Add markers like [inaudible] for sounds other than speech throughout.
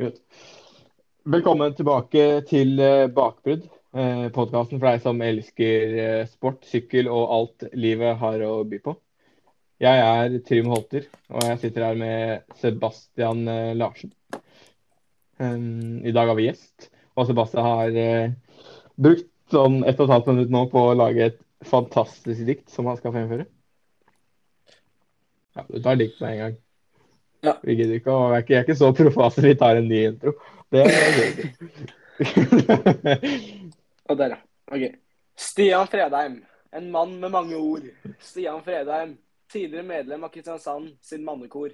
Good. Velkommen tilbake til eh, Bakbrudd, eh, podkasten for deg som elsker eh, sport, sykkel og alt livet har å by på. Jeg er Trym Holter, og jeg sitter her med Sebastian Larsen. Um, I dag har vi gjest, og Sebastian har brukt sånn ett og et halvt minutt nå på å lage et fantastisk dikt som han skal fremføre. Ja, du tar dikt med en gang. Ja. Vi gidder ikke å Jeg er ikke, så proffe at vi tar en ny intro. Det er gøy. [laughs] Og der, ja. Ok. Stian Fredheim, en mann med mange ord. Stian Fredheim, tidligere medlem av Kristiansand sin mannekor.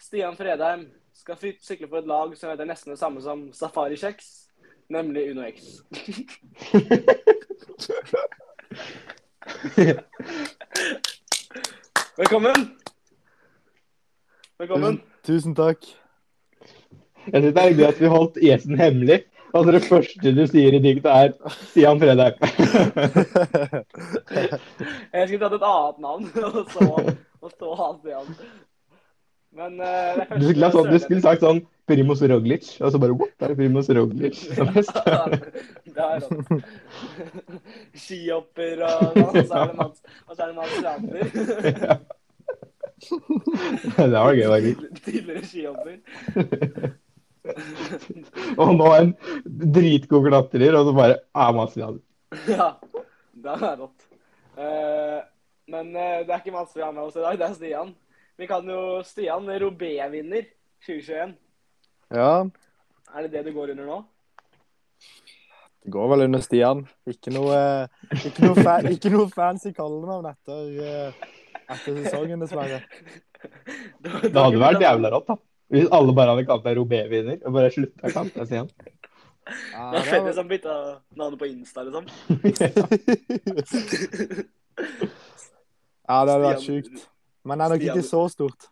Stian Fredheim skal sykle for et lag som heter nesten det samme som Safari Kjeks, nemlig Uno X. [laughs] Velkommen. Velkommen. Tusen takk. Jeg synes det er gøy at vi holdt gjesten hemmelig. Altså Det første du sier i diktet, er Stian Fredheim. [laughs] Jeg skulle tatt et annet navn, [laughs] og så, og så ha Stian. Men uh, det er Du skulle, sånn, du skulle sagt sånn Primus Roglic, og så bare what? Det er Primus Roglic [laughs] som det er rått. Skihopper og så er det Mats, og så er det var gøy, Det var gøy, faktisk. Tidligere skijobber. [laughs] Og nå en dritgod klatrer, og så bare er Mats Jan. Ja, det er rått. Uh, men uh, det er ikke Mats vi har med oss i dag, det er Stian. Vi kan jo Stian, Robé-vinner 2021. Ja, Er det det du går under nå? det går vel under Stian. Ikke noe, eh, ikke noe, fa ikke noe fancy kallenavn etter, eh, etter sesongen, dessverre. [laughs] Det hadde vært jævla rått, da. Hvis alle bare hadde kalt deg Robé-vinner, og bare slutta å kalle deg Stian. Ja, Det det fett var- som bytta navnet på Insta, liksom. ja, det hadde vært sjukt. Men det er nok ikke så stort.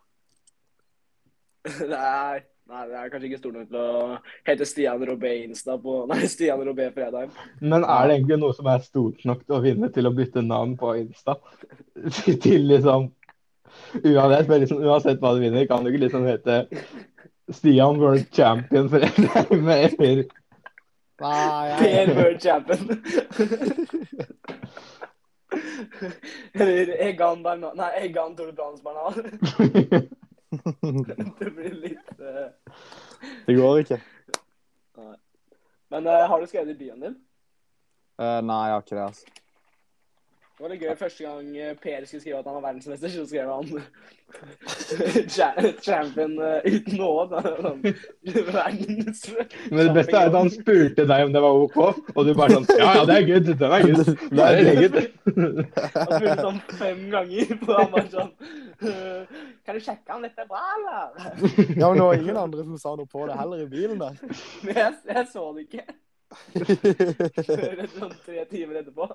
[laughs] Nei, nei, det er kanskje ikke stor nok til å hete Stian Robé Insta på [laughs] Nei, Stian Robé Fredheim. Men er det egentlig noe som er stort nok til å vinne til å bytte navn på Insta? [laughs] Til liksom Uansett, men liksom, uansett hva du vinner, kan du ikke liksom hete Stian World Champion Fredheim [laughs] eller Nei, Per World Champion. Eller Egan Bernal Nei, Egan de Bernal. Det blir litt eh, det går ikke. Men eh, har du skrevet i byen din? Eh, nei, jeg har ikke det, altså. Det var litt gøy første gang eh, Per skulle skrive at han var verdensmester, så skrev han [laughs] cha- champion eh, uten Å. Sånn, Verdens Men det beste er at han spurte deg om det var OK, og du bare sånn Ja, ja, det er good. Den er good. Det er good. Han spurte sånn fem ganger på han bare sånn eh, Kan du sjekke om dette er bra, eller? Ja, men det var ingen andre som sa noe på det heller i bilen der. Men [laughs] jeg, jeg så det ikke før sånn tre timer etterpå.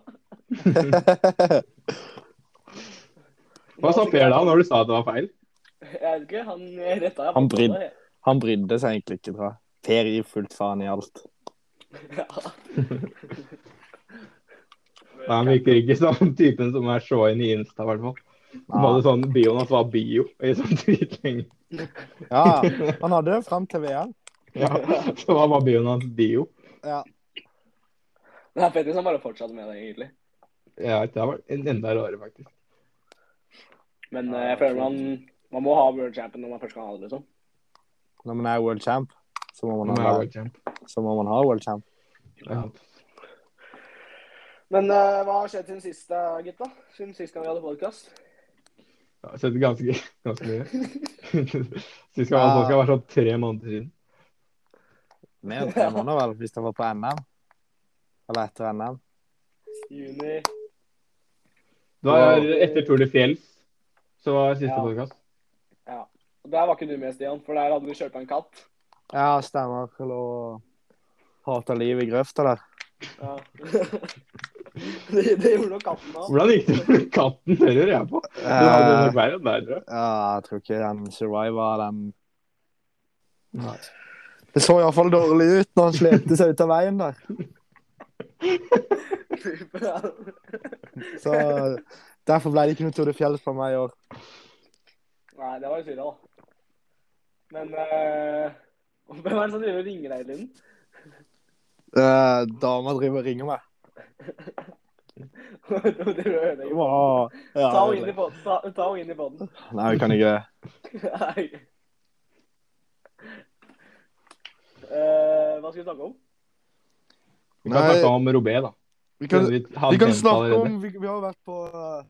Hva sa Per da, når du sa at det var feil? Jeg vet ikke, han retta Han brydde. Han brydde seg egentlig ikke, tror jeg. Per gir fullt faen i alt. Ja. Nei, Han virker ikke som typen som er så inn i Insta, i hvert fall. Han hadde sånn Bioen hans var bio i sånn dritlenge. Ja, han hadde det frem til VM. Ja, så var bare bioen hans bio? Ja. Det er Petter som bare fortsatte med det, egentlig. Ja, det var enda rarere, faktisk. Men eh, jeg føler man, man må ha world champion når man først kan ha det, liksom. Når man er world champ, så må man er ha, world champ. så må man ha world champ. Ja. Men eh, hva har skjedd siden sist, gutta? Siden sist gang vi hadde podkast? Jeg har sett ganske, ganske mye. [laughs] [laughs] Sist gang vi hadde podkast, var sånn tre måneder siden. Mer enn tre måneder, vel, hvis det var på NM. Eller etter NM. Juni. Det var etter Tour de Fjells, så var siste Ja. podcast. Ja. Og Der var ikke du med, Stian, for der hadde du kjørt på en katt. Ja, stemmer. Og hata livet i grøfta der. Ja. [laughs] det, det gjorde nok katten òg. Hvordan gikk det med katten? Det lurer jeg på. Du hadde Eh, nok verre enn der, tror jeg. ja, jeg tror ikke den Survivor, den Det så iallfall dårlig ut når han slepte seg ut av veien der. Så derfor ble det ikke noe Tour de Fjell for meg i år. Nei, det var jo synd, da. Men uh, [laughs] Hvem er det som driver og ringer deg tiden? Uh, dama driver og ringer meg. [laughs] Wow. Ja, Ta henne inn i båten. Nei, vi kan ikke [laughs] det. Eh, hva skal vi snakke om? Vi kan Nei. snakke om Robé, da. Vi kan, Vi, vi kan snakke allerede. om Vi, vi har vært på uh,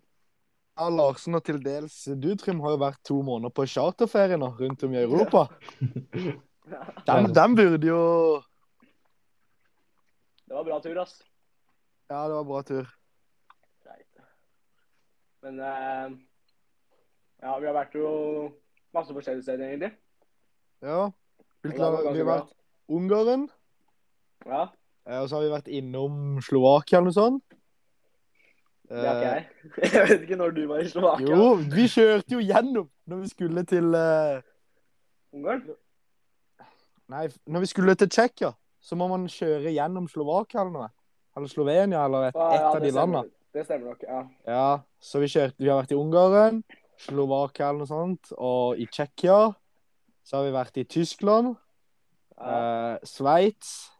ja, Larsen og til dels du, Trym, har jo vært to måneder på charterferie nå rundt om i Europa. [laughs] Den, den burde jo Det var bra tur, ass. Ja, det var bra tur. Greit. Men uh, Ja, vi har vært jo masse forskjellige steder, egentlig. Ja. Hvilke, vi har bra. vært Ungarn, Ja, eh, og så har vi vært innom Slovakia eller noe sånt. det har ikke jeg. [laughs] Jeg vet ikke når du var i Slovakia. Eh, Jo, vi kjørte jo gjennom når vi skulle til eh, Ungarn? Nei, når vi skulle til Tsjekkia, så må man kjøre gjennom Slovakia eller noe. Eller Slovenia, eller et, Ah, et av de landene. Det stemmer nok, ja. Ja, så vi kjørte Vi har vært i Ungarn, Slovakia eller noe sånt, og i Tsjekkia. Så har vi vært i Tyskland, eh, Sveits,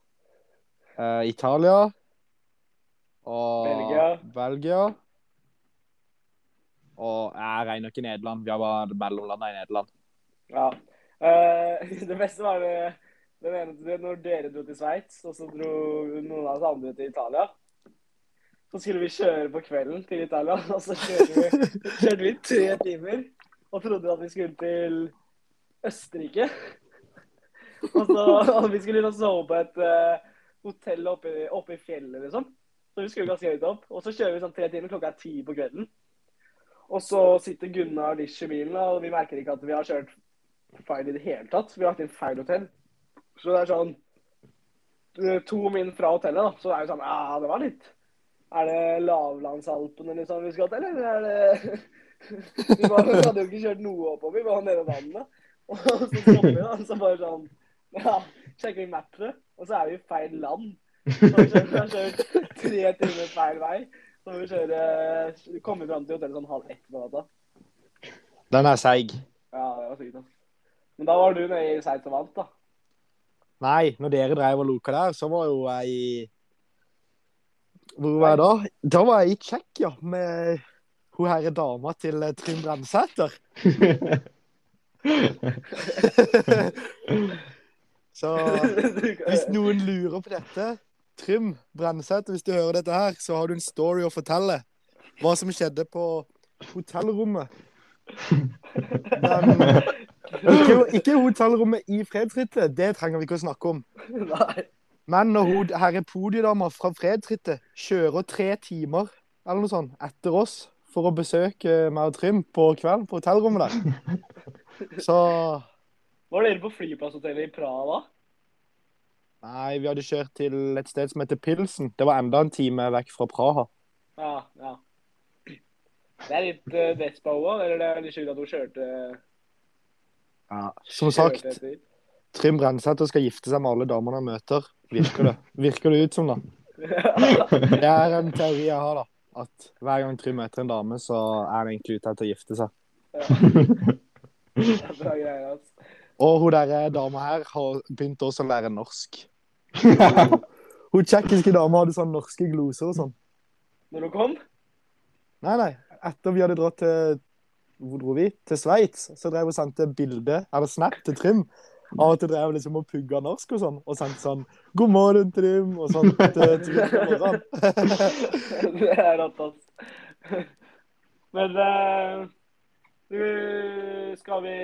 Uh, Italia og Belgia. Belgia. Og jeg regner ikke Nederland. Vi har bare mellomlanda i Nederland. ja. Uh, [laughs] det beste var det, det ene når dere dro til Sveits, og så dro noen av oss andre til Italia. Så skulle vi kjøre på kvelden til Italia, og så kjørte vi, kjørte vi tre timer og trodde at vi skulle til Østerrike. Og så og vi skulle og sove på et uh, hotell oppe, oppe i fjellet, liksom. Så vi skulle ganske høyt opp. Og så kjører vi sånn tre timer, klokka er ti på kvelden. Og så sitter Gunnar Dish i bilen, og vi merker ikke at vi har kjørt feil i det hele tatt. Vi har lagt inn feil hotell. Så det er sånn eh, To min fra hotellet, da. Så det er jo sånn Ja, det var litt Er det lavlandsalpene liksom vi skal til, eller er det [laughs] Vi bare, hadde jo ikke kjørt noe oppover, vi var nede ved vannet. [laughs] Og så stopper vi, da. Så bare sånn Ja, sjekker vi mappet, og så er vi i feil land. Så vi kjører- vi har kjørt tre timer feil vei. Så må vi kjøre Kommer fram til hotellet sånn halv ett på natta. Den er seig. Ja, det var sykt. Men da var du nede i Sveits og vant, da. Nei, når dere drev og loka der, så var jo jeg i Hvor var jeg da? Da var jeg i Tsjekkia med hun herre dama til eh, Trym Bremsæter. [laughs] [laughs] så [laughs] hvis noen lurer på dette Trym Bremsæter, hvis du hører dette her, så har du en story å fortelle. Hva som skjedde på hotellrommet. Men ikke, ikke hotellrommet i Fredsrittet, det trenger vi ikke å snakke om. Nei. Men når hun herre podiedama fra Fredsrittet kjører tre timer eller noe sånt etter oss for å besøke meg og Trym på kvelden på hotellrommet der, så Var dere på flyplasshotellet i Praha? Nei, vi hadde kjørt til et sted som heter Pilsen. Det var enda en time vekk fra Praha. Ja, ja. Det er litt uh, Vespa òg, eller det er litt sjukt at hun kjørte Ja, Som sagt, kjørte etter. Trym Brensæter skal gifte seg med alle damene han møter. Virker det? Virker det ut som, da? [laughs] Det er en teori jeg har, da. At hver gang Trym møter en dame, så er han egentlig ute etter å gifte seg. Ja. [laughs] Det er bra greier, altså. Og hun der eh, dama her har begynt også å lære norsk. [laughs] Hun tsjekkiske dama hadde sånn norske gloser og sånn. Når hun kom? Nei, nei. Etter vi hadde dratt til Hvor dro vi? Til Sveits. Så drev hun sendte bilde, eller snap, til Trym. Av at hun drev liksom og pugga norsk og sånn. Og sendte sånn 'God morgen, Trym' og sånn. [laughs] til Trym og sånn. [laughs] det er rått, altså. Men eh, du, skal vi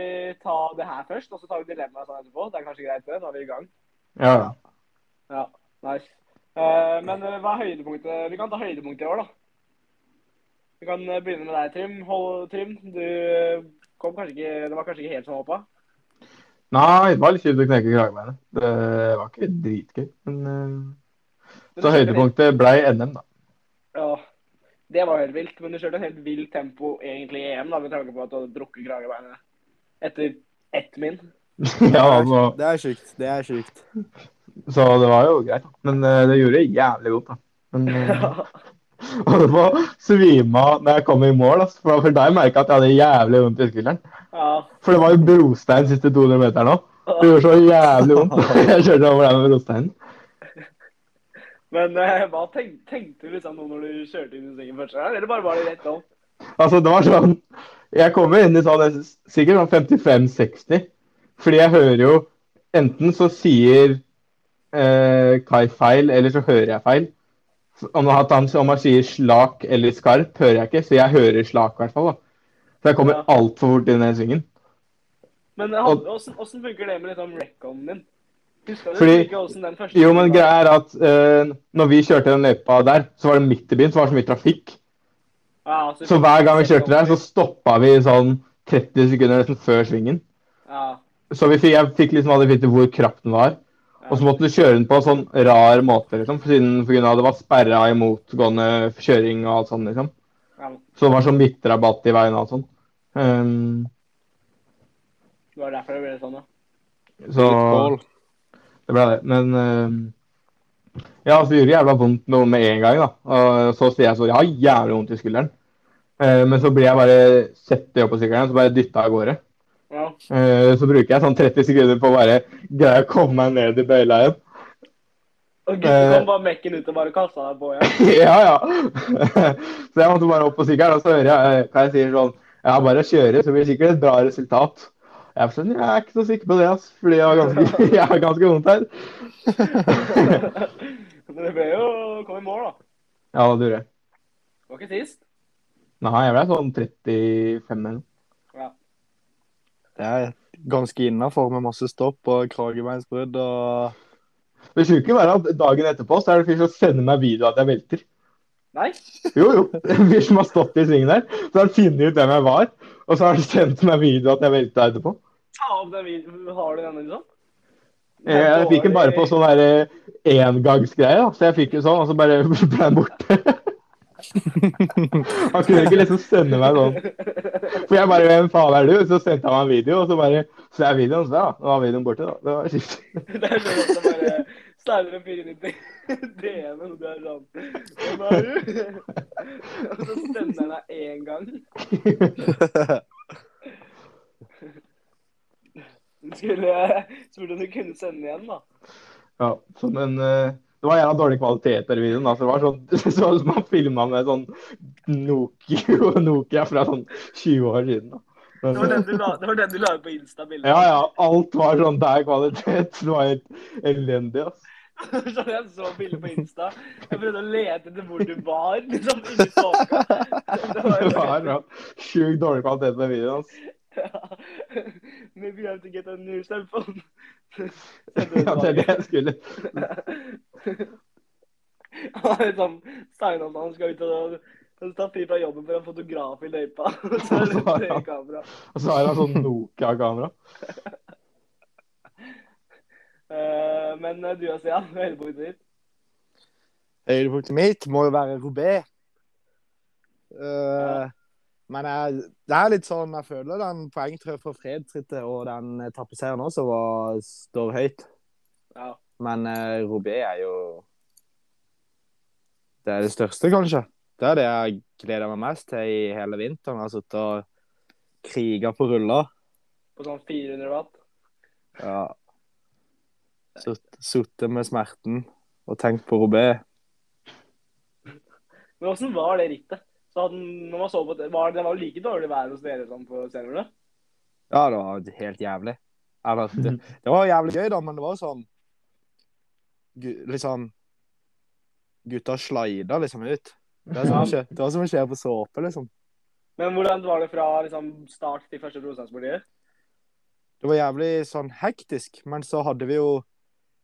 ta det her først, og så tar vi dilemmaet sånn etterpå? Det er kanskje greit, det? Nå er vi i gang. Ja. Ja, nice. Uh, men eh, hva er høydepunktet? Vi kan ta høydepunktet i år, da. Vi kan eh, begynne med deg, Trym. Hold, Trym, du kom kanskje ikke Det var kanskje ikke helt som håpa? Nei, det var litt kjipt å knekke kragebeinet. Det var ikke dritgøy. Men uh... Så høydepunktet ble NM, da. Ja, det var helt vilt. Men du kjørte et helt vilt tempo egentlig i EM, da, med tanke på at du hadde brukket kragebeinet etter ett min. [laughs] ja, altså, Det er sjukt. Det er sjukt. så det var jo greit. Men uh, det gjorde jævlig godt, da. Men [laughs] uh, [laughs] Og det var svima når jeg kom i mål. Altså. For, for da merka jeg at jeg hadde jævlig vondt i skulderen. ja. For det var jo brostein siste 200 meter nå. Det gjorde så jævlig vondt. Jeg kjørte over der med brosteinen. Men eh, hva tenk, tenkte du liksom nå når du kjørte inn i svingen første gang, eller bare var det rett opp? Altså, det var sånn Jeg kommer inn i sånn sikkert sånn 55-60. Fordi jeg hører jo Enten så sier eh, Kai feil, eller så hører jeg feil. Om han, om han sier slak eller skarp, hører jeg ikke. Så jeg hører slak, i hvert fall. da. Så jeg kommer Ja. altfor fort inn i den svingen. Men åssen funker det med liksom recon din? Husker du Fordi- ikke åssen den første Jo, men greia er at uh, når vi kjørte den løypa der, så var det midt i byen, så var det så mye trafikk. Ja, Så hver gang vi kjørte der, så stoppa vi sånn 30 sekunder nesten før svingen. Ja. Så vi fikk, jeg fikk liksom aldri vite hvor krapp den var. Og så måtte du kjøre den på en sånn rar måte, liksom, siden for grunn av det var sperra i motgående kjøring og alt sånt, liksom. ja. Så det var sånn midtrabatt i veien og alt sånt. Um, Det var derfor det ble sånn, ja. så. Det ble det. Men uh, ja, så gjorde det jævla vondt noe med en gang, da. Og så sier jeg så jeg har jævlig vondt i skulderen. Uh, men så blir jeg bare sette opp på sykkelen, så bare dytta av gårde. ja. Eh, så bruker jeg sånn 30 sekunder på å bare greie å komme meg ned i bøyla igjen. Og gutten kom bare mekken ut og bare kasta deg på igjen. [laughs] ja, ja. så jeg måtte bare opp på sykkelen, og så hører jeg hva jeg sier sånn Ja, bare kjøre, så blir det sikkert et bra resultat. Jeg er sånn, jeg er ikke så sikker på det, ass, fordi jeg har ganske, [laughs] jeg har ganske vondt her. [laughs] Men det ble jo kom i mål, da. Ja, det gjorde jeg. Det var ikke sist. Nei, jeg ble sånn 35 eller noe. Det er ganske innafor med masse stopp og kragebeinsbrudd og Det sjuke var at dagen etterpå så er det fyr som sender meg video at jeg velter. Nei? Jo, jo. En fyr som har stått i svingen der. Så har han funnet ut hvem jeg var, og så har han sendt meg video at jeg velta etterpå. Ta opp den videoen. Har du den, liksom? Jeg, Jeg fikk den bare på sånn derre engangsgreie, da. Så jeg fikk den sånn, og så bare [laughs] ble den borte. [laughs] Han kunne ikke liksom sende meg sånn. For jeg bare Hvem faen er du? Så sendte han meg en video, og så bare så er videoen, så ja, da var videoen borte, da. Det var kjipt. [laughs] En fyr inn i DM-en, [laughs] og du er sånn Hvem er du? [laughs] Og så sender han deg én gang. [laughs] Skulle spurt om du kunne sende igjen, da. Ja, sånn men eh, det var jævla dårlig kvalitet i videoen. da, så Det var sånn, så man filma med sånn Nokia, Nokia fra sånn 20 år siden. da. Det var den du la, den du la ut på Insta-bildet. ja, ja, alt var sånn der kvalitet. Det var helt elendig, ass. [laughs] Så jeg så bildet på Insta. Jeg prøvde å lete etter hvor du var. liksom, inni tåka. Det var Det var sjukt dårlig kvalitet på videoen. ass. Ja. Maybe you have to get a new cell phone. [laughs] Ja, det er det jeg skulle. Han er sånn steinalder, han skal ut og og tar fri fra jobben for en fotograf i løypa. [laughs] Så er det [laughs] tre kamera. Og så har han sånn Nokia-kamera. uh, [laughs] men eh, du og Stian, høydepunktet ditt? Høydepunktet mitt må jo være Robé. Eh, men jeg, det er litt sånn Jeg føler den poengtrøya for fredstrittet og den etappeseieren også var, står høyt. Ja. Men uh, Robé er jo Det er det største, kanskje. Det er det jeg gleder meg mest til i hele vinteren. Jeg har sittet og kriga på ruller. På sånn 400 watt. Ja. Sittet med smerten og tenkt på Robé. Men åssen var det rittet? Så hadde, når man så på det, var det var like dårlig vær hos dere som på Senere? Ja, det var helt jævlig. Eller, det, det var jævlig gøy, da, men det var sånn Litt sånn Gutta slida liksom ut. Det var som å kjøre på såpe, liksom. Men hvordan var det fra liksom, start til første prosesspartiet? Det var jævlig sånn hektisk, men så hadde vi jo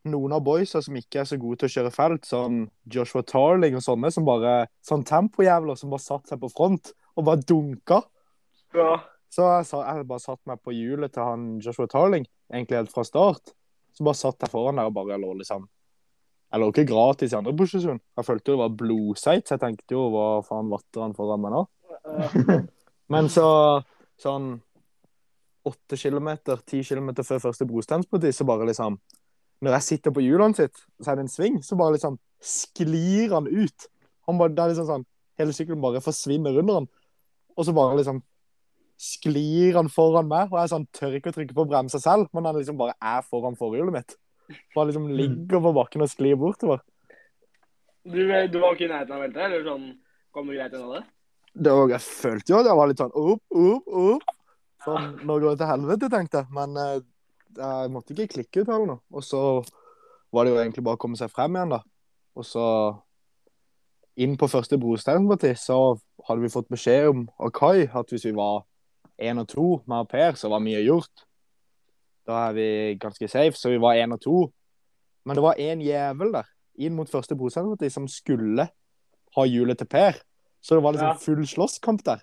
noen av boysa som ikke er så gode til å kjøre felt, sånn Joshua Tarling og sånne, som bare Sånn tempojævler som bare satte seg på front og bare dunka. Ja. Så jeg, sa, jeg bare satt meg på hjulet til han Joshua Tarling, egentlig helt fra start. Så bare satt jeg foran der og bare lå liksom Jeg lå ikke gratis i andre posisjon. Jeg følte jo det var blodseit, så jeg tenkte jo hva faen vatter han foran meg nå? [laughs] Men så sånn åtte kilometer, ti kilometer før første brosteinsparti, så bare liksom Når jeg sitter på hjulene sitt, så er det en sving, så bare liksom sklir han ut. Han bare, det er liksom sånn Hele sykkelen bare forsvinner under han. Og så bare liksom sklir han foran meg, og jeg sånn, tør ikke å trykke på bremsa selv, men han liksom bare er foran forhjulet mitt. Bare liksom ligger på bakken og sklir bortover. Du, eh, du var ikke i nærheten av veltet, eller sånn Kom du greit unna det? Det var, jeg følte jo at jeg var litt sånn opp, opp, opp. Sånn, nå går det til helvete, tenkte jeg. Men eh, jeg måtte ikke klikke ut eller noe. Og så var det jo egentlig bare å komme seg frem igjen, da. Og så inn på første brosteinparti så hadde vi fått beskjed om av Kai at hvis vi var én og to med Per, så var mye gjort. Da er vi ganske safe, så vi var én og to. Men det var en jævel der inn mot første brosteinparti som skulle ha hjulet til Per. Så det var liksom full slåsskamp der.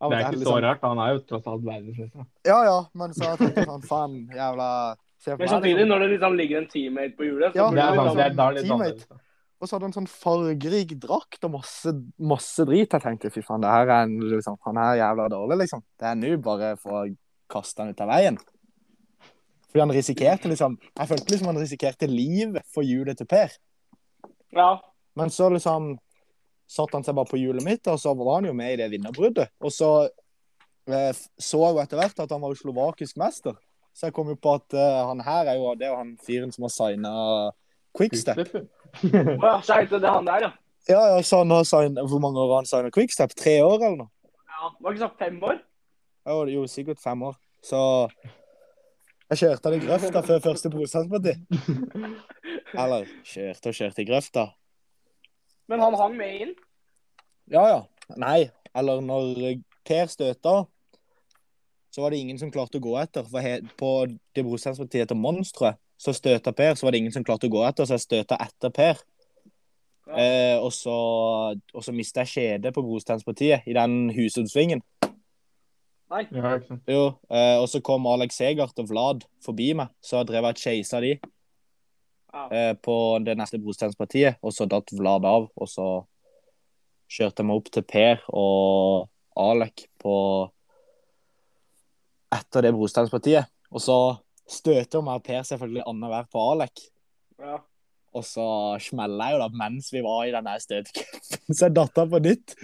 Det er ikke liksom- så rart. Han er jo tross alt verdensmester. Ja, ja, men så tenkte jeg sånn, faen, jævla Men samtidig, liksom. når det liksom ligger en teammate på hjulet så Ja, Det er sånn liksom- Det er, da er litt Teammate. annerledes. Og så hadde han sånn fargerik drakt og masse, masse drit. Jeg tenkte fy faen, det her er en, liksom, han er jævla dårlig, liksom. Det er nå bare for å kaste han ut av veien. Fordi han risikerte liksom Jeg følte liksom han risikerte livet for hjulet til Per. Ja. Men så liksom satte han seg bare på hjulet mitt, og så var han jo med i det vinnerbruddet. Og så eh, så jeg jo etter hvert at han var jo slovakisk mester. Så jeg kom jo på at eh, han her er jo det er jo han fyren som har signa Quickstep. Quickstep, Å ja, Skeite, det er han der, ja. Ja, ja, så han har signet, Hvor mange år har han signa Quickstep? Tre år, eller noe? ja. Var ikke sagt fem år? Jo, jo sikkert fem år. Så jeg kjørte han i grøfta før første bostandsparti. Eller kjørte og kjørte i grøfta. Men han hang med inn. Ja, ja. Nei, eller når Per støta, så var det ingen som klarte å gå etter. For he på det brostransportiet etter Mons, tror jeg, så støta Per, så var det ingen som klarte å gå etter, så jeg støta etter Per. Ja. Eh, og så, og så mista jeg kjedet på brostransportiet i den Husudsvingen. Ja, ikke sant. Jo, eh, og så kom Alex Segert og Vlad forbi meg, så drev jeg og chasa de Ja. eh, på det neste brosteinspartiet, og så datt Vlad av, og så kjørte jeg meg opp til Per og Alek på etter det brosteinspartiet, og så støter meg og Per selvfølgelig annenhver på Alek, ja. og så smeller jeg jo da mens vi var i den der støtecupen, [laughs] så jeg datt av på nytt.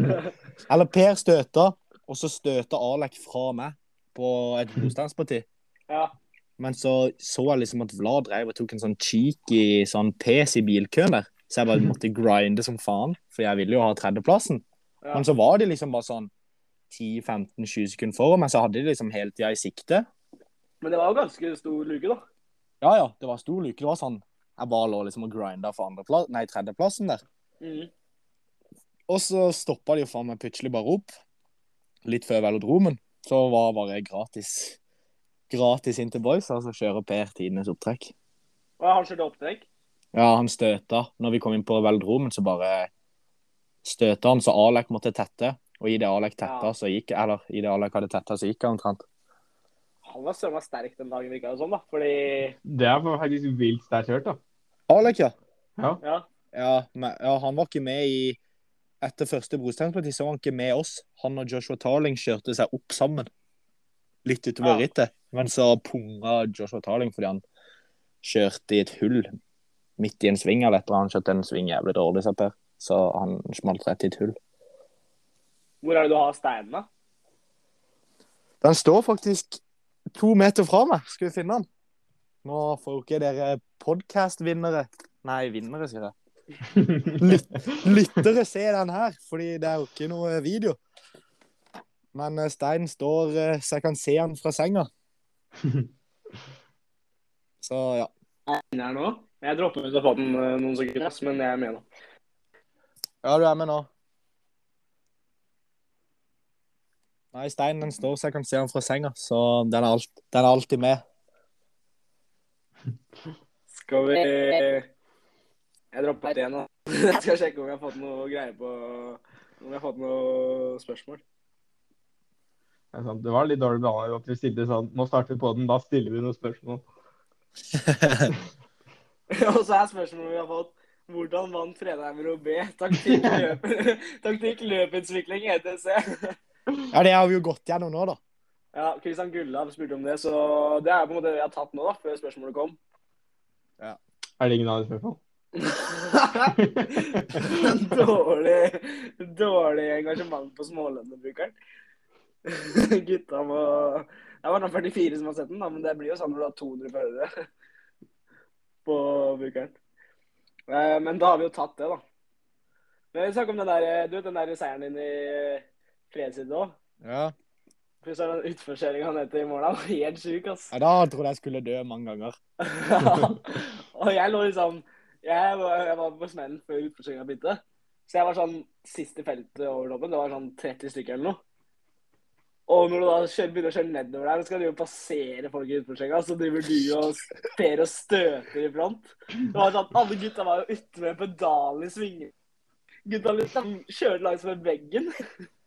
[laughs] Eller Per støta, og så støter Alek fra meg på et [laughs] motstandsparti. ja. Men så så jeg liksom at Vlad drev og tok en sånn cheeky sånn pes i bilkøen der. Så jeg bare måtte grinde som faen, for jeg ville jo ha tredjeplassen. Ja. Men så var de liksom bare sånn 10-15-20 sekunder foran meg, så hadde de liksom hele tida i sikte. Men det var jo ganske stor luke, da. Ja ja, det var stor luke. Det var sånn Jeg bare lå liksom og grinda for andreplass, nei, tredjeplassen der. Mm. Og så stoppa de jo faen meg plutselig bare opp, litt før velodromen. Så var bare gratis gratis inn til boys, altså kjøre kjører Per tidenes opptrekk. Og han kjørte opptrekk. Ja, han støta. Når vi kom inn på velodromen, så bare støta han, så Alek måtte tette. Og i det Alek tetta, Ja. så gikk Eller i det Alek hadde tetta, så gikk han omtrent. Han var søren meg sterk den dagen, virka det sånn, da. Fordi Det er faktisk vilt sterkt hørt, da. Alek, ja. Ja. Ja. Ja, men, ja, han var ikke med i Etter første brosteinsparti så var han ikke med oss. Han og Joshua Tarling kjørte seg opp sammen. Litt utover Ja. rittet. Men så punga Joshua Tarling fordi han kjørte i et hull midt i en sving. Eller etter han kjørte en sving jævlig dårlig, sa Per. Så han smalt rett i et hull. Hvor er det du har steinen, da? Den står faktisk to meter fra meg. Skal vi finne den? Nå får ikke dere podkast-vinnere Nei, vinnere, sier jeg. Lyttere se den her, fordi det er jo ikke noe video. Men Stein steinen står eh, så jeg kan se den fra senga. [laughs] Så ja. Jeg er inne her nå? Jeg dropper ut å få den eh, noen sekunder, men jeg er med nå. Ja, du er med nå. Nei, steinen den står så jeg kan se den fra senga, så den er, alt, den er alltid med. Skal vi Jeg droppet det nå. [laughs] Jeg skal sjekke om jeg har fått noe greier på Om jeg har fått noe spørsmål. Det er sant. Det var litt dårlig blanda at vi stilte sånn Nå starter vi på den, da stiller vi noen spørsmål. [laughs] Og så er spørsmålet vi har fått hvordan vant Fredheim B? taktikk, [laughs] løp, taktikk løputvikling ETC? Ja, det har vi jo gått gjennom nå, da. Ja, Kristian Gullav spurte om det, så det er på en måte det vi har tatt nå, da, før spørsmålet kom. Ja. Er det ingen andre spørsmål? [laughs] dårlig, dårlig engasjement på smålønnebrukeren. Gutta må Det er bare 44 som har sett den, da, men det blir jo sånn når du har 200 følgere [laughs] på brukeren. Eh, Men da har vi jo tatt det, da. Men vi snakker om den der, eh, du vet den der seieren din i Fredsid òg. Ja. Er den utforkjøringa ned til var helt sjuk, ass. ja, da trodde jeg skulle dø mange ganger. [laughs] og jeg lå liksom Jeg var, jeg var på smellen før utforkjøringa begynte. Så jeg var sånn sist i feltet over dommen. Det var sånn 30 stykker eller noe. Og når du da kjører, begynner å kjøre nedover der, så skal du jo passere folk i utforkjøringa, så driver du og Per og støter i front. Det var sånn, Alle gutta var jo ute med pedal i svingen. Gutta liksom kjørte langs med veggen.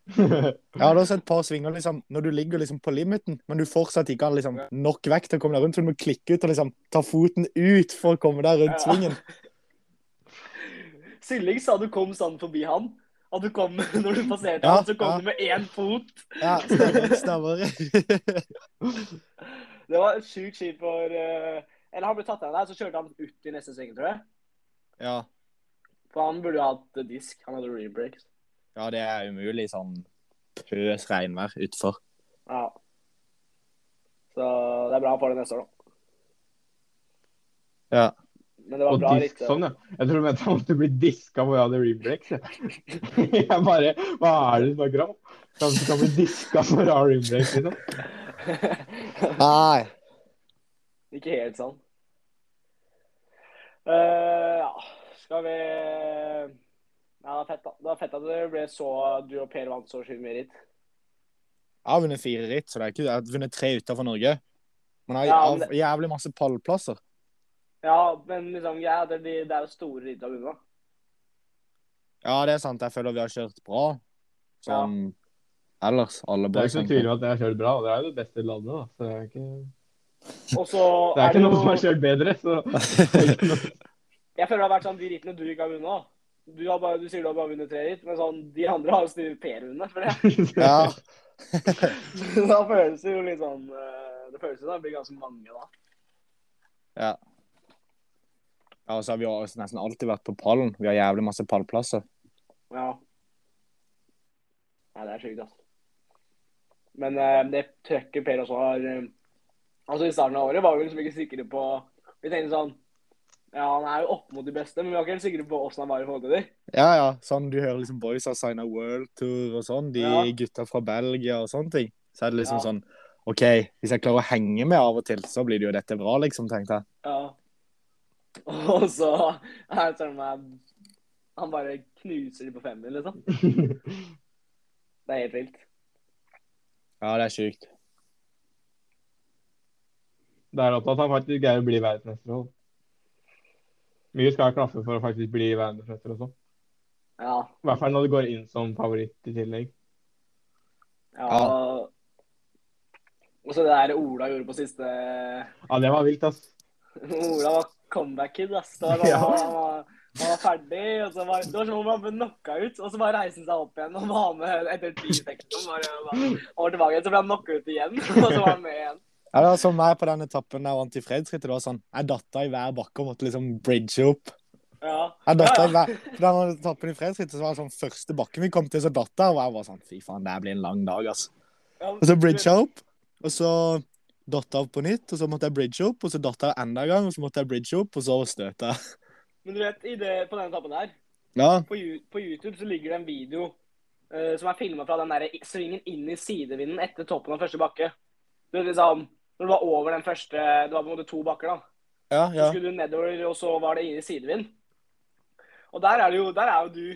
[laughs] Jeg hadde også et par svinger liksom, når du ligger liksom på limiten, men du fortsatt ikke har liksom, nok vekt til å komme deg rundt, så du må klikke ut og liksom ta foten ut for å komme deg rundt Ja. svingen. [laughs] Sylling sa du kom sånn forbi han. At du kom, [laughs] når du passerte Ja, han, så kom ja. du med én fot. Ja, stemmer. stemmer. Det var sjukt kjipt for eh, Eller han ble tatt av der, så kjørte han ut i neste sving, tror jeg. ja. For han burde jo hatt disk. Han hadde rebreaks. Ja, det er umulig sånn pøs regnvær utfor. Ja. Så det er bra for det neste år, da. Ja. Men det var Og bra disk litt. sånn, ja. Jeg tror du mente at måtte bli diska hvor jeg hadde rebreaks. [laughs] Jeg. jeg bare Hva er det du snakker om? Kan du kan bli diska for å ha rebreaks, liksom? [laughs] Nei. Ikke helt sånn. Uh, ja, skal vi Ja, det var fett, da. Det var fett at det ble så du og Per vant så sjukt mye ritt. Jeg har vunnet fire ritt, så det er ikke, jeg har vunnet tre utenfor Norge. Men jeg Ja, har men det- jævlig masse pallplasser. Ja, men liksom, ja, det, det er jo store ritt du har vunnet. Ja, det er sant. Jeg føler vi har kjørt bra. Sånn ellers. Alle Det er ikke noe tvil om at jeg har kjørt bra, og det er jo det beste landet, da. Så det er ikke, det er ikke det noen som har kjørt bedre, så. [laughs] Jeg føler det har vært sånn de rittene du ikke har vunnet. Du, har bare, du sier du har bare vunnet tre ritt, men sånn, de andre har jo snitt P-runde, for jeg. [laughs] Ja. [laughs] da føles det jo litt sånn eh, Det føles jo da det blir ganske mange da. ja. Ja, og så har vi også nesten alltid vært på pallen. Vi har jævlig masse pallplasser. Ja. Nei, det er sjukt, altså. Men eh, det trøkket Per også har eh, Altså, i starten av året var vi liksom ikke sikre på Vi tenkte sånn Ja, han er jo opp mot de beste, men vi var ikke helt sikre på åssen han var i forhold til dem. Ja, ja. Sånn du hører liksom boys har signa World Tour og sånn. De Ja. gutta fra Belgia og sånne ting. Så er det liksom Ja. sånn OK, hvis jeg klarer å henge med av og til, så blir det jo dette bra, liksom, tenkte jeg. Ja. [laughs] Og så er det sånn at han bare knuser de på femmer, liksom. [laughs] Det er helt vilt. Ja, det er sjukt. Det er at han faktisk greier å bli verdensmester òg. Mye skal klaffe for å faktisk bli verdensmester også. Ja. I hvert fall når du går inn som favoritt i tillegg. ja. Og så det der Ola gjorde på siste Ja, det var vilt, ass. Ola var comeback-kid, ass. Det var sånn, [laughs] Ja. han, var, han var ferdig, og så var, det var som om han ble knocka ut, og så bare reiste han seg opp igjen og var med etter ti sekunder. Og var tilbake igjen, så ble han knocka ut igjen, [laughs] og så var han med igjen. Ja, det var som meg på den etappen der jeg vant i fredsrittet. Det var sånn, Jeg datta i hver bakke og måtte liksom bridge opp. Ja. Jeg datta i hver, på den etappen i fredsrittet så var det sånn første bakken vi kom til, så datta jeg, og jeg var sånn Fy faen, det blir en lang dag, altså. Og så bridga jeg opp, og så datta jeg opp på nytt, og så måtte jeg bridge opp, og så datta jeg enda en gang, og så måtte jeg bridge opp, og så støt jeg. Men du vet, i det, på denne etappen her, Ja, på, på YouTube så ligger det en video eh, som er filma fra den der svingen inn i sidevinden etter toppen av første bakke. Du vet liksom, Når du var over den første Det var på en måte to bakker, da. ja, ja. Så skulle du nedover, og så var det inn i sidevind. Og der er det jo Der er jo du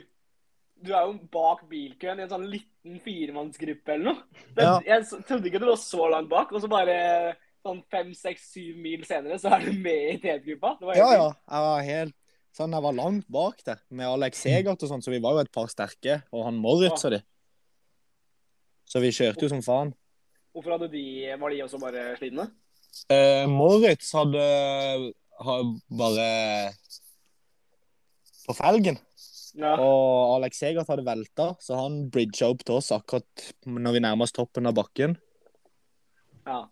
Du er jo bak bilkøen i en sånn liten firemannsgruppe eller noe. Det, Ja. Jeg trodde ikke du var så langt bak, og så bare sånn fem, seks, syv mil senere så er du med i helt Ja, ja. Jeg var helt sånn, jeg var langt bak der med Alex Segert og sånn, så vi var jo et par sterke, og han Moritz og de. Så vi kjørte jo som faen. Hvorfor hadde de Var de også bare slitne? Eh, Moritz hadde hadde bare på felgen, Ja. og Alex Segert hadde velta, så han bridga opp til oss akkurat når vi nærmer oss toppen av bakken. ja.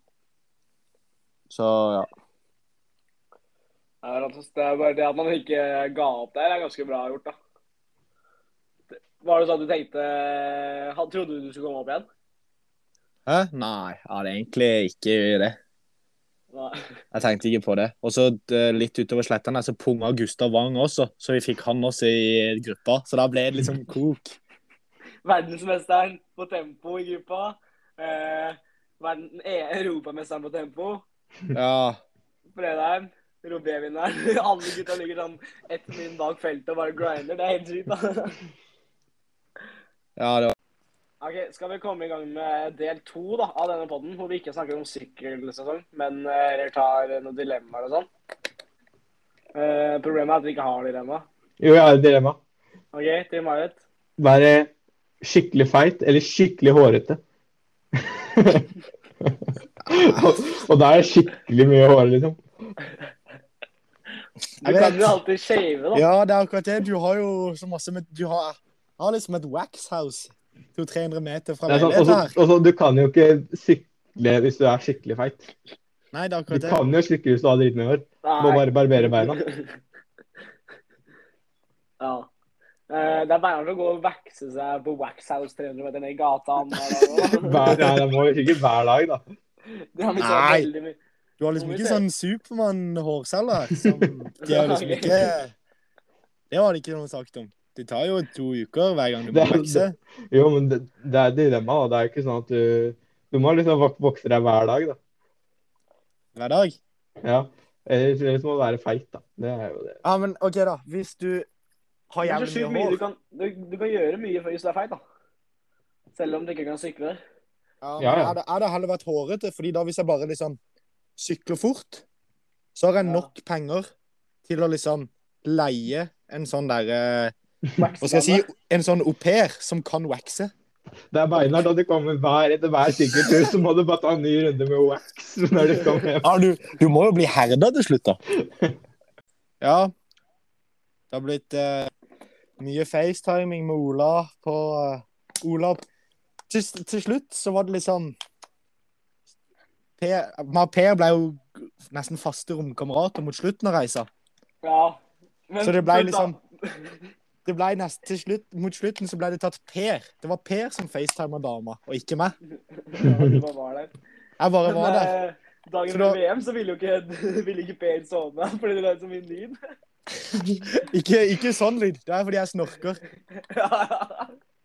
Så ja. Det er bare det at man ikke ga opp der, er ganske bra gjort, da. Var det sånn at du tenkte Trodde du du skulle komme opp igjen? Hæ? Nei, jeg hadde egentlig ikke det. Nei. Jeg tenkte ikke på det. Og så eh, litt utover slettene så punga Gustav Wang også, så vi fikk han også i gruppa. Så da ble det liksom kok. Verdensmesteren på tempo i gruppa. Eh, verden, e- Europamesteren på tempo. Ja. Fredheim. Robé-vinneren. [laughs] Alle gutta ligger sånn ett min bak feltet og bare grinder. Det er helt sykt, da. ja, det var Ok, Skal vi komme i gang med del to da, av denne podden, hvor vi ikke snakker om sykkelsesong, men dere tar noen dilemmaer og sånn? Uh, problemet er at vi ikke har dilemma. Jo, jeg har et dilemma. OK, til Marit. Være skikkelig feit eller skikkelig hårete. og, [laughs] og da er det skikkelig mye hår, liksom. Du kan jo alltid shave, da. Ja, det er akkurat det. Du har jo så masse med Du har, har liksom et waxhouse 200-300 meter fra sånn, også, også, du kan jo ikke sykle hvis du er skikkelig feit. Nei, det er Du akkurat det. kan jo sykle hvis du har dritmye hår. Må bare barbere beina. [laughs] ja. Eh, det er beinhardt å gå og vekse seg på Waxhouse 300 meter ned i gata. Hver, ja, det må jo ikke hver dag, da. Har sett Nei. Du har liksom ikke se. sånn Supermann-hårceller som De har liksom [laughs] ikke Det var det ikke noe sagt om. Det tar jo to uker hver gang du må vokse. Jo, men det, det er et dilemma. da. Det er ikke sånn at du Du må liksom vokse deg hver dag, da. Hver dag. Ja. Ellers, ellers må du være feit, da. Det er jo det. Ja, men OK, da. Hvis du har jævlig mye hår du kan, du, du kan gjøre mye hvis du er feit, da. Selv om du ikke kan sykle. ja, men Ja, ja. Jeg hadde- heller vært hårete, fordi da hvis jeg bare liksom sykler fort, så har jeg Ja. nok penger til å liksom leie en sånn derre Hva skal jeg si? En sånn au pair som kan waxe. Det er beinhardt at du kommer hver, etter hver sykkeltur, så må du bare ta en ny runde med wax når du kommer hjem. Ja, du, du må jo bli herda til slutt, da. [laughs] Ja. Det har blitt uh, mye facetiming med Ola på uh, Ola til, til slutt så var det liksom Per, Per ble jo nesten faste romkamerater mot slutten av reisa. Ja. Men, Så det ble liksom- da- [laughs] Det ble nest, til slutt, Mot slutten så ble det tatt Per. Det var Per som facetima dama, og ikke meg. ja, du bare var der. Jeg bare Men var der. eh, dagen før da- VM så ville jo ikke, [laughs] ville ikke Per sovne fordi det lagde så mye lyd. Ikke, ikke sånn lyd. Det er fordi jeg snorker. [laughs] ja.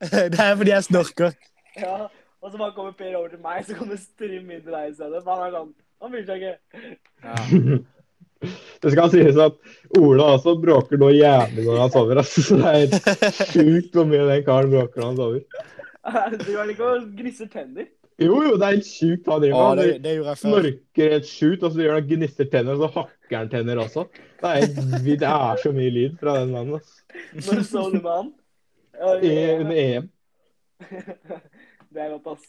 Det er fordi jeg snorker. ja. Og så bare kommer Per over til meg, så kommer Strim inn til deg i stedet. Han er sånn Han bryr seg ikke. [laughs] Det skal sies at Ola også bråker noe jævlig når han sover. Altså. Så det er sjukt hvor mye den karen bråker når han sover. Du har ikke å gnisse tenner. Jo, jo, det er helt sjukt hva han driver med. Han snorker helt sjukt, og så gjør han gnisser tenner, og så hakker han tenner også. Det er, det er så mye lyd fra den mannen. Altså. Når du sov med han. [laughs] Under EM. [laughs] Det er godt, ass.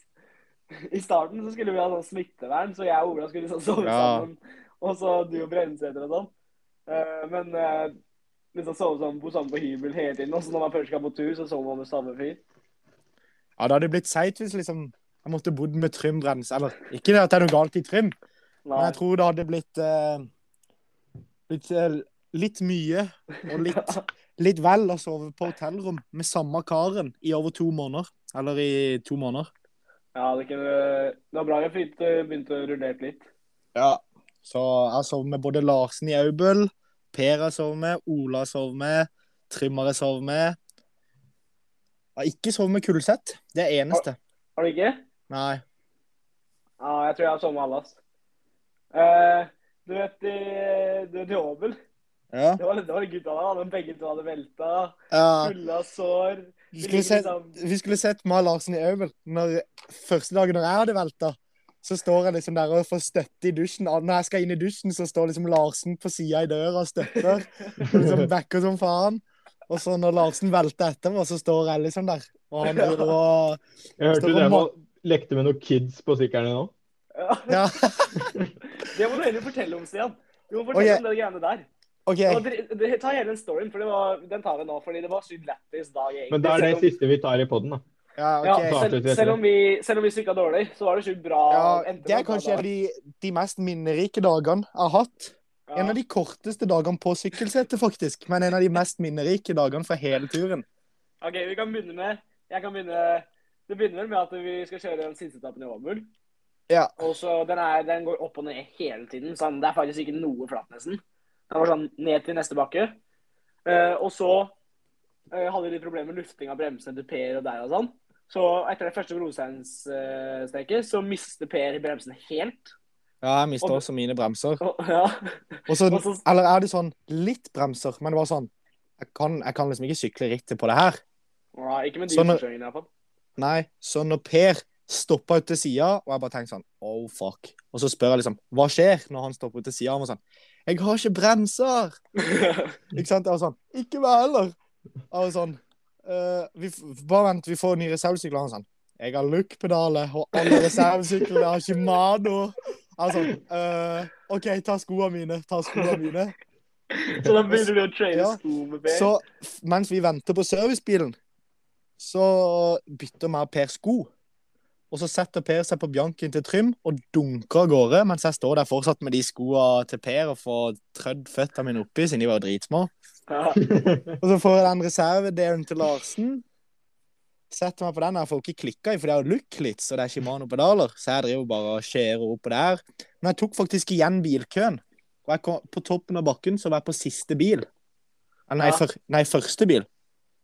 I starten så skulle vi ha sånn smittevern, så jeg og Ola skulle liksom sove Ja. sammen. Og så du og Brensæter og sånn. Eh, men liksom sove sammen på, sammen på hybel hele tiden. Og så når man først skal på tur, så sover man med samme fyr. Ja, det hadde blitt seigt hvis liksom jeg måtte bodd med Trym Brens. Eller ikke at det er noe galt i Trym, men jeg tror det hadde blitt uh, blitt uh, litt mye og litt, [laughs] litt vel å sove på hotellrom med samme karen i over to måneder. Eller i to måneder. Ja, det, kunne, det var bra jeg begynte å rullere litt. Ja. Så jeg har sovet med både Larsen i Aubel, Per har sovet med, Ola har sovet med, Trymmer har jeg sovet med. Jeg har ikke sovet med Kulseth. Det er eneste. Har du ikke? Nei. Ja, jeg tror jeg har sovet med alle. Eh, du vet i, du vet i Åbel? Ja. Det var, det var gutta der, De Begge to hadde velta. ja. Fulle av sår. Vi skulle, sett, vi skulle sett og Larsen i Aubel. Første dagen når jeg hadde velta, så står jeg liksom der og får støtte i dusjen. Og Når jeg skal inn i dusjen, så står liksom Larsen på sida i døra og støtter. Og liksom [laughs] backer som faen. Og så når Larsen velter etter meg, så står jeg liksom der. Og han driver og Jeg hørte du drev og lekte med noen kids på sykkelen din nå. Ja. [laughs] Det må du heller fortelle om, Stian. Du må fortelle fortelle om de greiene der. OK. Og dere- dere- ta hele den storyen, for det var, den tar vi nå. Fordi det var sykt lættis dag, egentlig. Men da er det siste vi tar i poden, da. Ja, ja, selv, selv, om vi, selv om vi stykka dårlig, så var det sjukt bra. Ja, det er kanskje en av de, de mest minnerike dagene jeg har hatt. Ja. En av de korteste dagene på sykkelsetet, faktisk. Men en av de mest minnerike dagene for hele turen. OK, vi kan begynne med Jeg kan begynne Det begynner vel med at vi skal kjøre den siste etappen i Åmul. Ja. Og så den, er, den går opp og ned hele tiden. Sånn, det er faktisk ikke noe flatt, nesten. Den var sånn ned til neste bakke. Uh, og så uh, hadde vi litt problemer med lufting av bremsene til Per og deg og sånn. Så etter det første brosteinsteket så mister Per bremsen helt. Ja, jeg mista Og- også mine bremser. Og, ja. Og så, eller er det sånn litt bremser, men det var sånn Jeg kan, jeg kan liksom ikke sykle rittet på det her. Ja, ikke med de Så når- hvert fall. Nei, så når Per stoppa ut til sida, og jeg bare tenkte sånn Oh, fuck. Og så spør jeg liksom Hva skjer når han stopper ut til sida? Og sånn Jeg har ikke bremser! [laughs] Ikke sant? Jeg var sånn Ikke meg heller! Jeg var sånn «Eh, vi, Bare vent, vi får nye reservesykler. Han sånn Jeg har look-pedaler, og alle reservesyklene har Shimano. Altså sånn «Eh, OK, ta skoene mine. Ta skoene mine. så da begynner du å trade Ja. sko med Per. Så mens vi venter på servicebilen, så bytter vi av Per sko. Og så setter Per seg på Bianchien til Trym og dunker av gårde, mens jeg står der fortsatt med de skoene til Per og får trødd føttene mine oppi, siden de var dritsmå. [laughs] Og så får jeg den reservedelen til Larsen. Setter meg på den. Jeg får ikke klikka i, for det er jo Looklits, og det er Shimano-pedaler. Så jeg driver bare og skjærer oppå der. Men jeg tok faktisk igjen bilkøen. Og jeg kom, på toppen av bakken så var jeg på siste bil. Nei, Ja. for, nei første bil.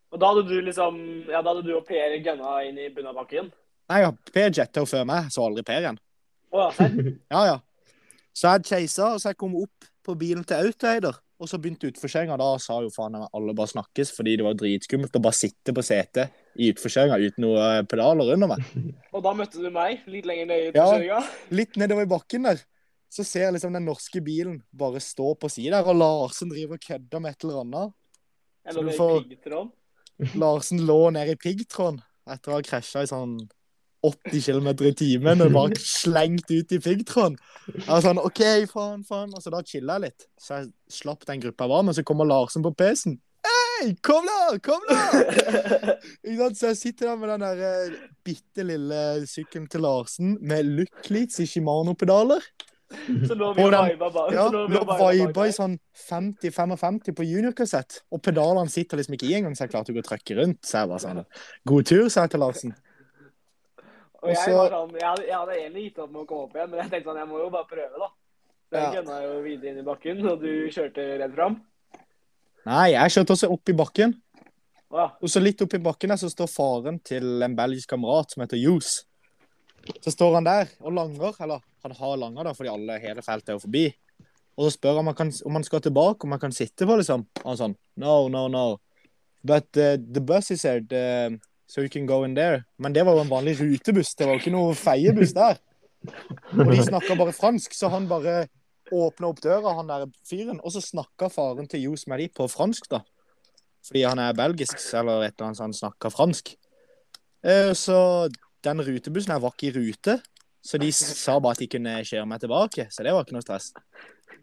Og da hadde du liksom Ja, da hadde du og Per gønna inn i bunnen av bakken. Nei, ja, Per jetta jo før meg, så aldri Per igjen. Å ja. [laughs] Ja, ja. Så jeg chasa, og så jeg kom opp på bilen til Autoeider. Og så begynte utforkjøringa. Da sa jo faen meg alle bare snakkes, fordi det var dritskummelt å bare sitte på setet i utforkjøringa uten noe pedaler under meg. [laughs] Og da møtte du meg litt lenger ned i Ja. kjøringa. Litt nedover i bakken der, så ser jeg liksom den norske bilen bare stå på sida der, og Larsen driver og kødder med et eller annet. Eller får- piggtråd. Larsen lå nede i piggtråden etter å ha krasja i sånn 80 km i timen og bare slengt ut i piggtråden. Jeg sånn OK, faen, faen. Altså, da chilla jeg litt. Så jeg slapp den gruppa jeg var med, så kommer Larsen på PC-en. Hei, kom da! Kom da! [laughs] Så jeg sitter der med den der eh, bitte lille sykkelen til Larsen med Looklits i Shimano-pedaler. Så vi Og og den- viba bak. Ja, så vi viba viba i sånn 50-55 på juniorkassett. Og pedalene sitter liksom ikke i engang, så jeg klarte ikke å trykke rundt. Så jeg var sånn God tur, sa jeg til Larsen. Og jeg, var sånn, jeg, hadde, jeg hadde egentlig gitt opp med å komme opp igjen, men jeg tenkte sånn, jeg må jo bare prøve, da. Så jeg Ja. jo videre inn i bakken, og du kjørte redd fram. Nei, jeg kjørte også opp i bakken. Ja. Og så litt opp i bakken der så står faren til en belgisk kamerat som heter Jus. Så står han der og langer, eller han har langer da, fordi alle hele feltet er jo forbi. Og så spør han om han, kan, om han skal tilbake, om han kan sitte på, liksom. Og han sånn, no, no, no. But uh, the bus is here, the, so you can go in there. Men det var jo en vanlig rutebuss, det var jo ikke noe feiebuss der. Og de snakka bare fransk, så han bare åpna opp døra, han der fyren, og så snakka faren til Jos med de på fransk, da. Fordi han er belgisk, eller et eller annet så han snakka fransk. Eh, Så den rutebussen her var ikke i rute, så de sa bare at de kunne kjøre meg tilbake. Så det var ikke noe stress.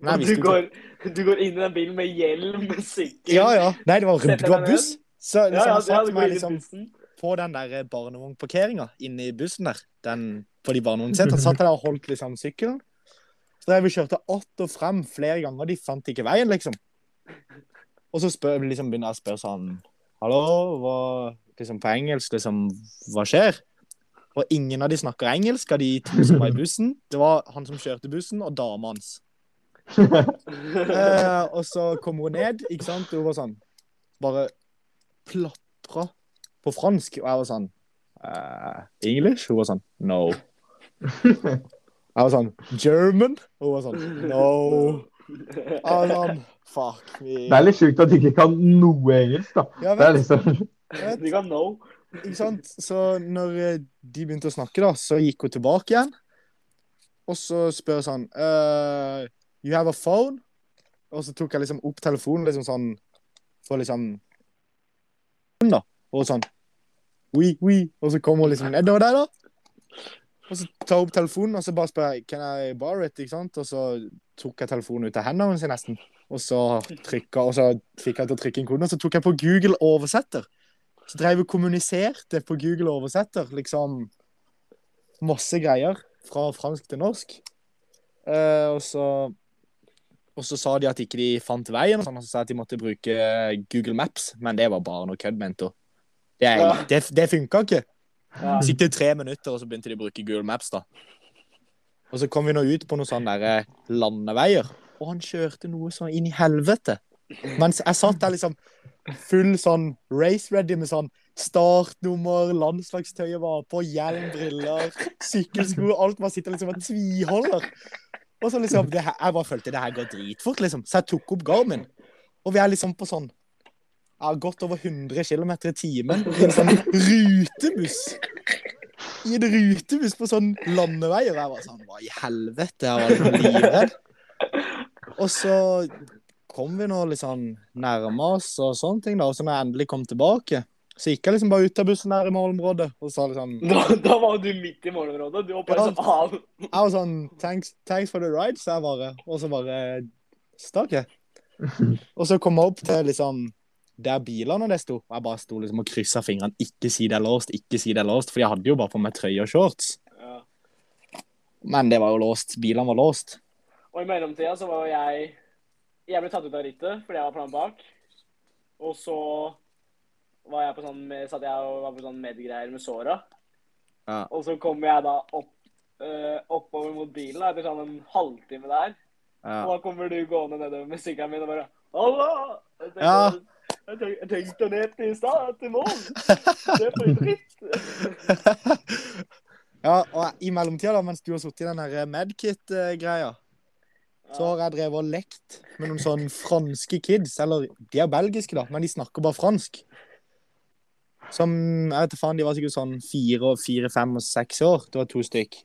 Nei, du går, du går inn i den bilen med hjelm, med sykkel. Ja, ja. Nei, det var, det var buss. Så ja, liksom, ja, ja, satte du går meg liksom. På den der barnevognparkeringa inne i bussen der. Den på de barnevognsetene. Satt der og holdt liksom sykkelen. Så drev vi kjørte att og frem flere ganger. De fant ikke veien, liksom. Og så spør, liksom, begynner jeg å spørre sånn Hallo, hva liksom på engelsk, liksom, hva skjer? Og ingen av de snakker engelsk av de to som var i bussen. Det var han som kjørte bussen, og dama hans. Eh, og så kom hun ned, ikke sant? Hun var sånn Bare plapra på fransk. Og jeg var sånn eh, English? Hun var sånn No. [laughs] Jeg var sånn German? Hun var sånn No. Jeg var sånn Fuck me. Det er litt sjukt at de ikke kan noe engelsk, da. Ja, Det er vet, liksom Du kan no. ikke sant? Så når eh, de begynte å snakke, da, så gikk hun tilbake igjen. Og så spør jeg sånn eh, You have a phone? Og så tok jeg liksom opp telefonen liksom sånn for liksom da. Og sånn Oui, oui. Og så kommer hun liksom nedover der, da. Og så tar jeg opp telefonen og så bare spør jeg Can I borrow it? ikke sant? Og så tok jeg telefonen ut av hendene hennes nesten. Og så trykket, og så fikk jeg til å trykke inn koden, og så tok jeg på Google oversetter. Så drev og kommuniserte på Google oversetter, liksom masse greier fra fransk til norsk. Uh, og så og så sa de at ikke de fant veien, og sånn, og så sa jeg at de måtte bruke Google Maps, men det var bare noe kødd, mente hun. Det, Ja. det, det funka ikke. Ja. Sitter tre minutter, og så begynte de å bruke Google Maps, da. Og så kom vi nå ut på noen sånne der eh, landeveier, og han kjørte noe sånn inn i helvete. Mens jeg satt der liksom full sånn race ready med sånn startnummer, landslagstøyet var på, hjelm, briller, sykkelsko, alt var sitter liksom og tviholder. Og så liksom, det her, jeg bare følte det her går dritfort, liksom. Så jeg tok opp Garmin. Og vi er liksom på sånn ja, godt over 100 km i timen i en sånn rutebuss. I en rutebuss på sånn landevei. Og jeg var sånn Hva i helvete? Jeg var livredd. Og så kom vi nå litt sånn nærme oss og sånne ting, da. Og så når jeg endelig kom tilbake, så gikk jeg liksom bare ut av bussen der i målområdet og sa liksom Da, da var du midt i målområdet. Du hoppa Ja. liksom av. Jeg var sånn thanks, thanks for the ride, sa jeg bare. Og så bare stakk jeg. [laughs] Og så kom jeg opp til liksom der bilene det sto. Jeg bare sto liksom og kryssa fingrene. Ikke si det er låst, ikke si det er låst. For jeg hadde jo bare på meg trøye og shorts. Ja. Men det var jo låst. Bilene var låst. Og i mellomtida så var jeg Jeg ble tatt ut av rittet fordi jeg var plan bak. Og så var jeg på sånn, satt jeg og var på sånn medgreier med såra. Ja. Og så kommer jeg da opp, øh, oppover mot bilen da, etter sånn en halvtime der. Og da kommer du gående nedover med sykkelen min og bare 'Hallo!' Ja. Jeg tenkte, ned til stad, til mål. [laughs] Det er for dritt. ja, og i mellomtida, da, mens du har sittet i den her medkit-greia, så har jeg drevet og lekt med noen sånn franske kids. Eller de er belgiske, da, men de snakker bare fransk. Som jeg vet ikke faen, de var sikkert sånn fire, fire, fem og seks år. Det var to stykk.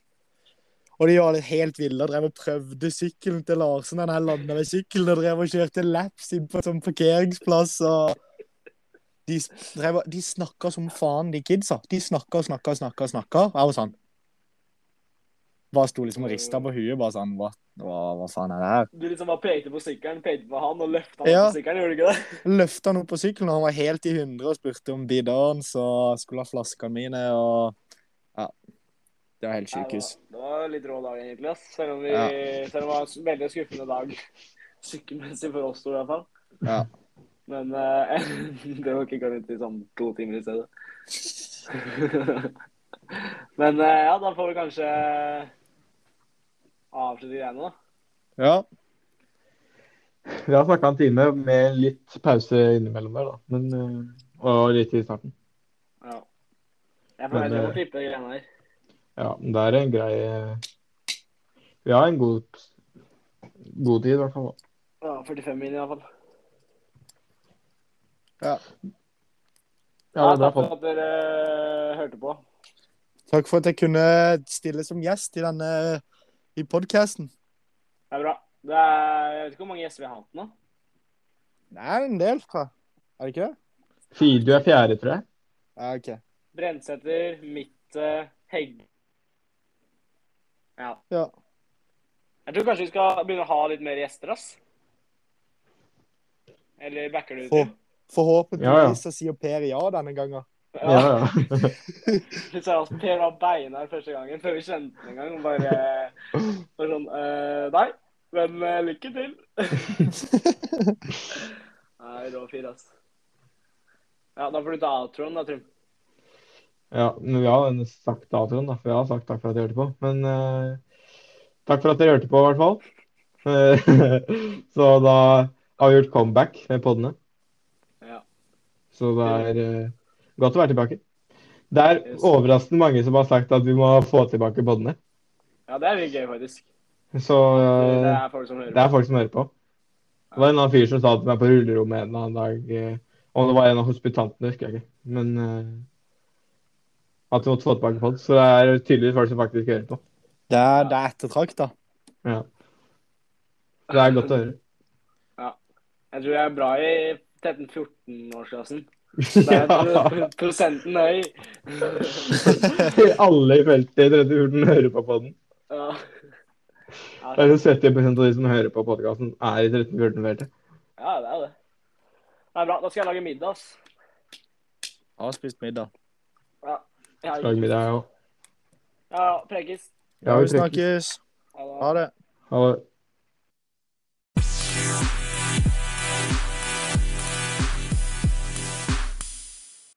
Og de var litt helt ville og drev og prøvde sykkelen til Larsen. Den her landa ved sykkelen og drev og kjørte laps inn på en sånn parkeringsplass. De, drev, de snakka som faen, de kidsa. De snakka og snakka og snakka. snakka. Jeg var sånn Bare sto liksom og rista på huet. Bare sånn Hva, hva, hva faen er det her? Du liksom bare pekte på sykkelen, pekte på han og løfta han Ja. på sykkelen, gjorde du ikke det? [laughs] Løfta han opp på sykkelen, og han var helt i hundre og spurte om bidderen, så skulle ha flaskene mine, og. Det var helt sjukehus. Det, var, det var litt rå dag, egentlig. ass. Selv om, vi, Ja. selv om det var en veldig skuffende dag [laughs] sykkelmessig for oss to, i hvert fall. Ja. Men uh, [laughs] det var ikke kommet til sånn to timer i stedet. [laughs] Men uh, ja, da får vi kanskje avslutte greiene, da. ja. Vi har snakka en time med litt pause innimellom der, da. Men, eh, og litt i starten. Ja. Jeg får Men, heller eh, klippe greiene her. Ja, men det er en grei Vi har en god, god tid, i hvert fall. Ja, 45 min i hvert fall. Ja, Ja, det er takk for at dere eh, hørte på. Takk for at jeg kunne stille som gjest i denne i podkasten. Det er bra. Det er, jeg vet ikke hvor mange gjester vi har hatt nå. Det er en del, tror jeg. Er det ikke det? Fire, du er fjerde, tror jeg. Ja, OK. Brentsæter, Mitte, Hegg. Ja. Ja. Jeg tror kanskje vi skal begynne å ha litt mer gjester, ass. Eller backer du For, til? forhåpentligvis Ja, ja. så sier Per ja denne gangen. Ja, ja. Litt [laughs] [laughs] at Per var her første gangen, før vi kjente den engang. Bare, bare sånn uh, Nei, men uh, lykke til. [laughs] Nei, rå fint, ass. Ja, da får du ta outroen, da, Trym. Ja, men vi har sagt datoen, da. For jeg har sagt takk for at dere hørte på. Men uh, takk for at dere hørte på, i hvert fall. Eh, [laughs] Så da har vi gjort comeback med podene. Ja. Så det er uh, godt å være tilbake. Det er overraskende mange som har sagt at vi må få tilbake podene. ja, det er litt gøy, faktisk. Så Det eh, er folk som hører det er folk som hører på. Det var en annen fyr som sa til meg på rullerommet en annen dag Om det var en av hospitantene, husker jeg ikke. Men at vi måtte få tilbake pod. Så det er tydeligvis folk som faktisk hører på. Det er, det er ettertrakta. Ja. Det er godt å høre. Ja. Jeg tror jeg er bra i 13-14-årsklassen. [laughs] Der er Ja. pro- prosenten høy. [laughs] Alle i feltet i 3014 hører på podden. Ja. Ja, Det er jo 70% av de som hører på podkasten, er i 13-14-feltet. ja, det er det. Det er bra. Da skal jeg lage middag, ass. Har spist middag. Ja, jeg med ikke- òg. Ja, prekes. Ja, vi vi snakkes. Ha det. Ha det.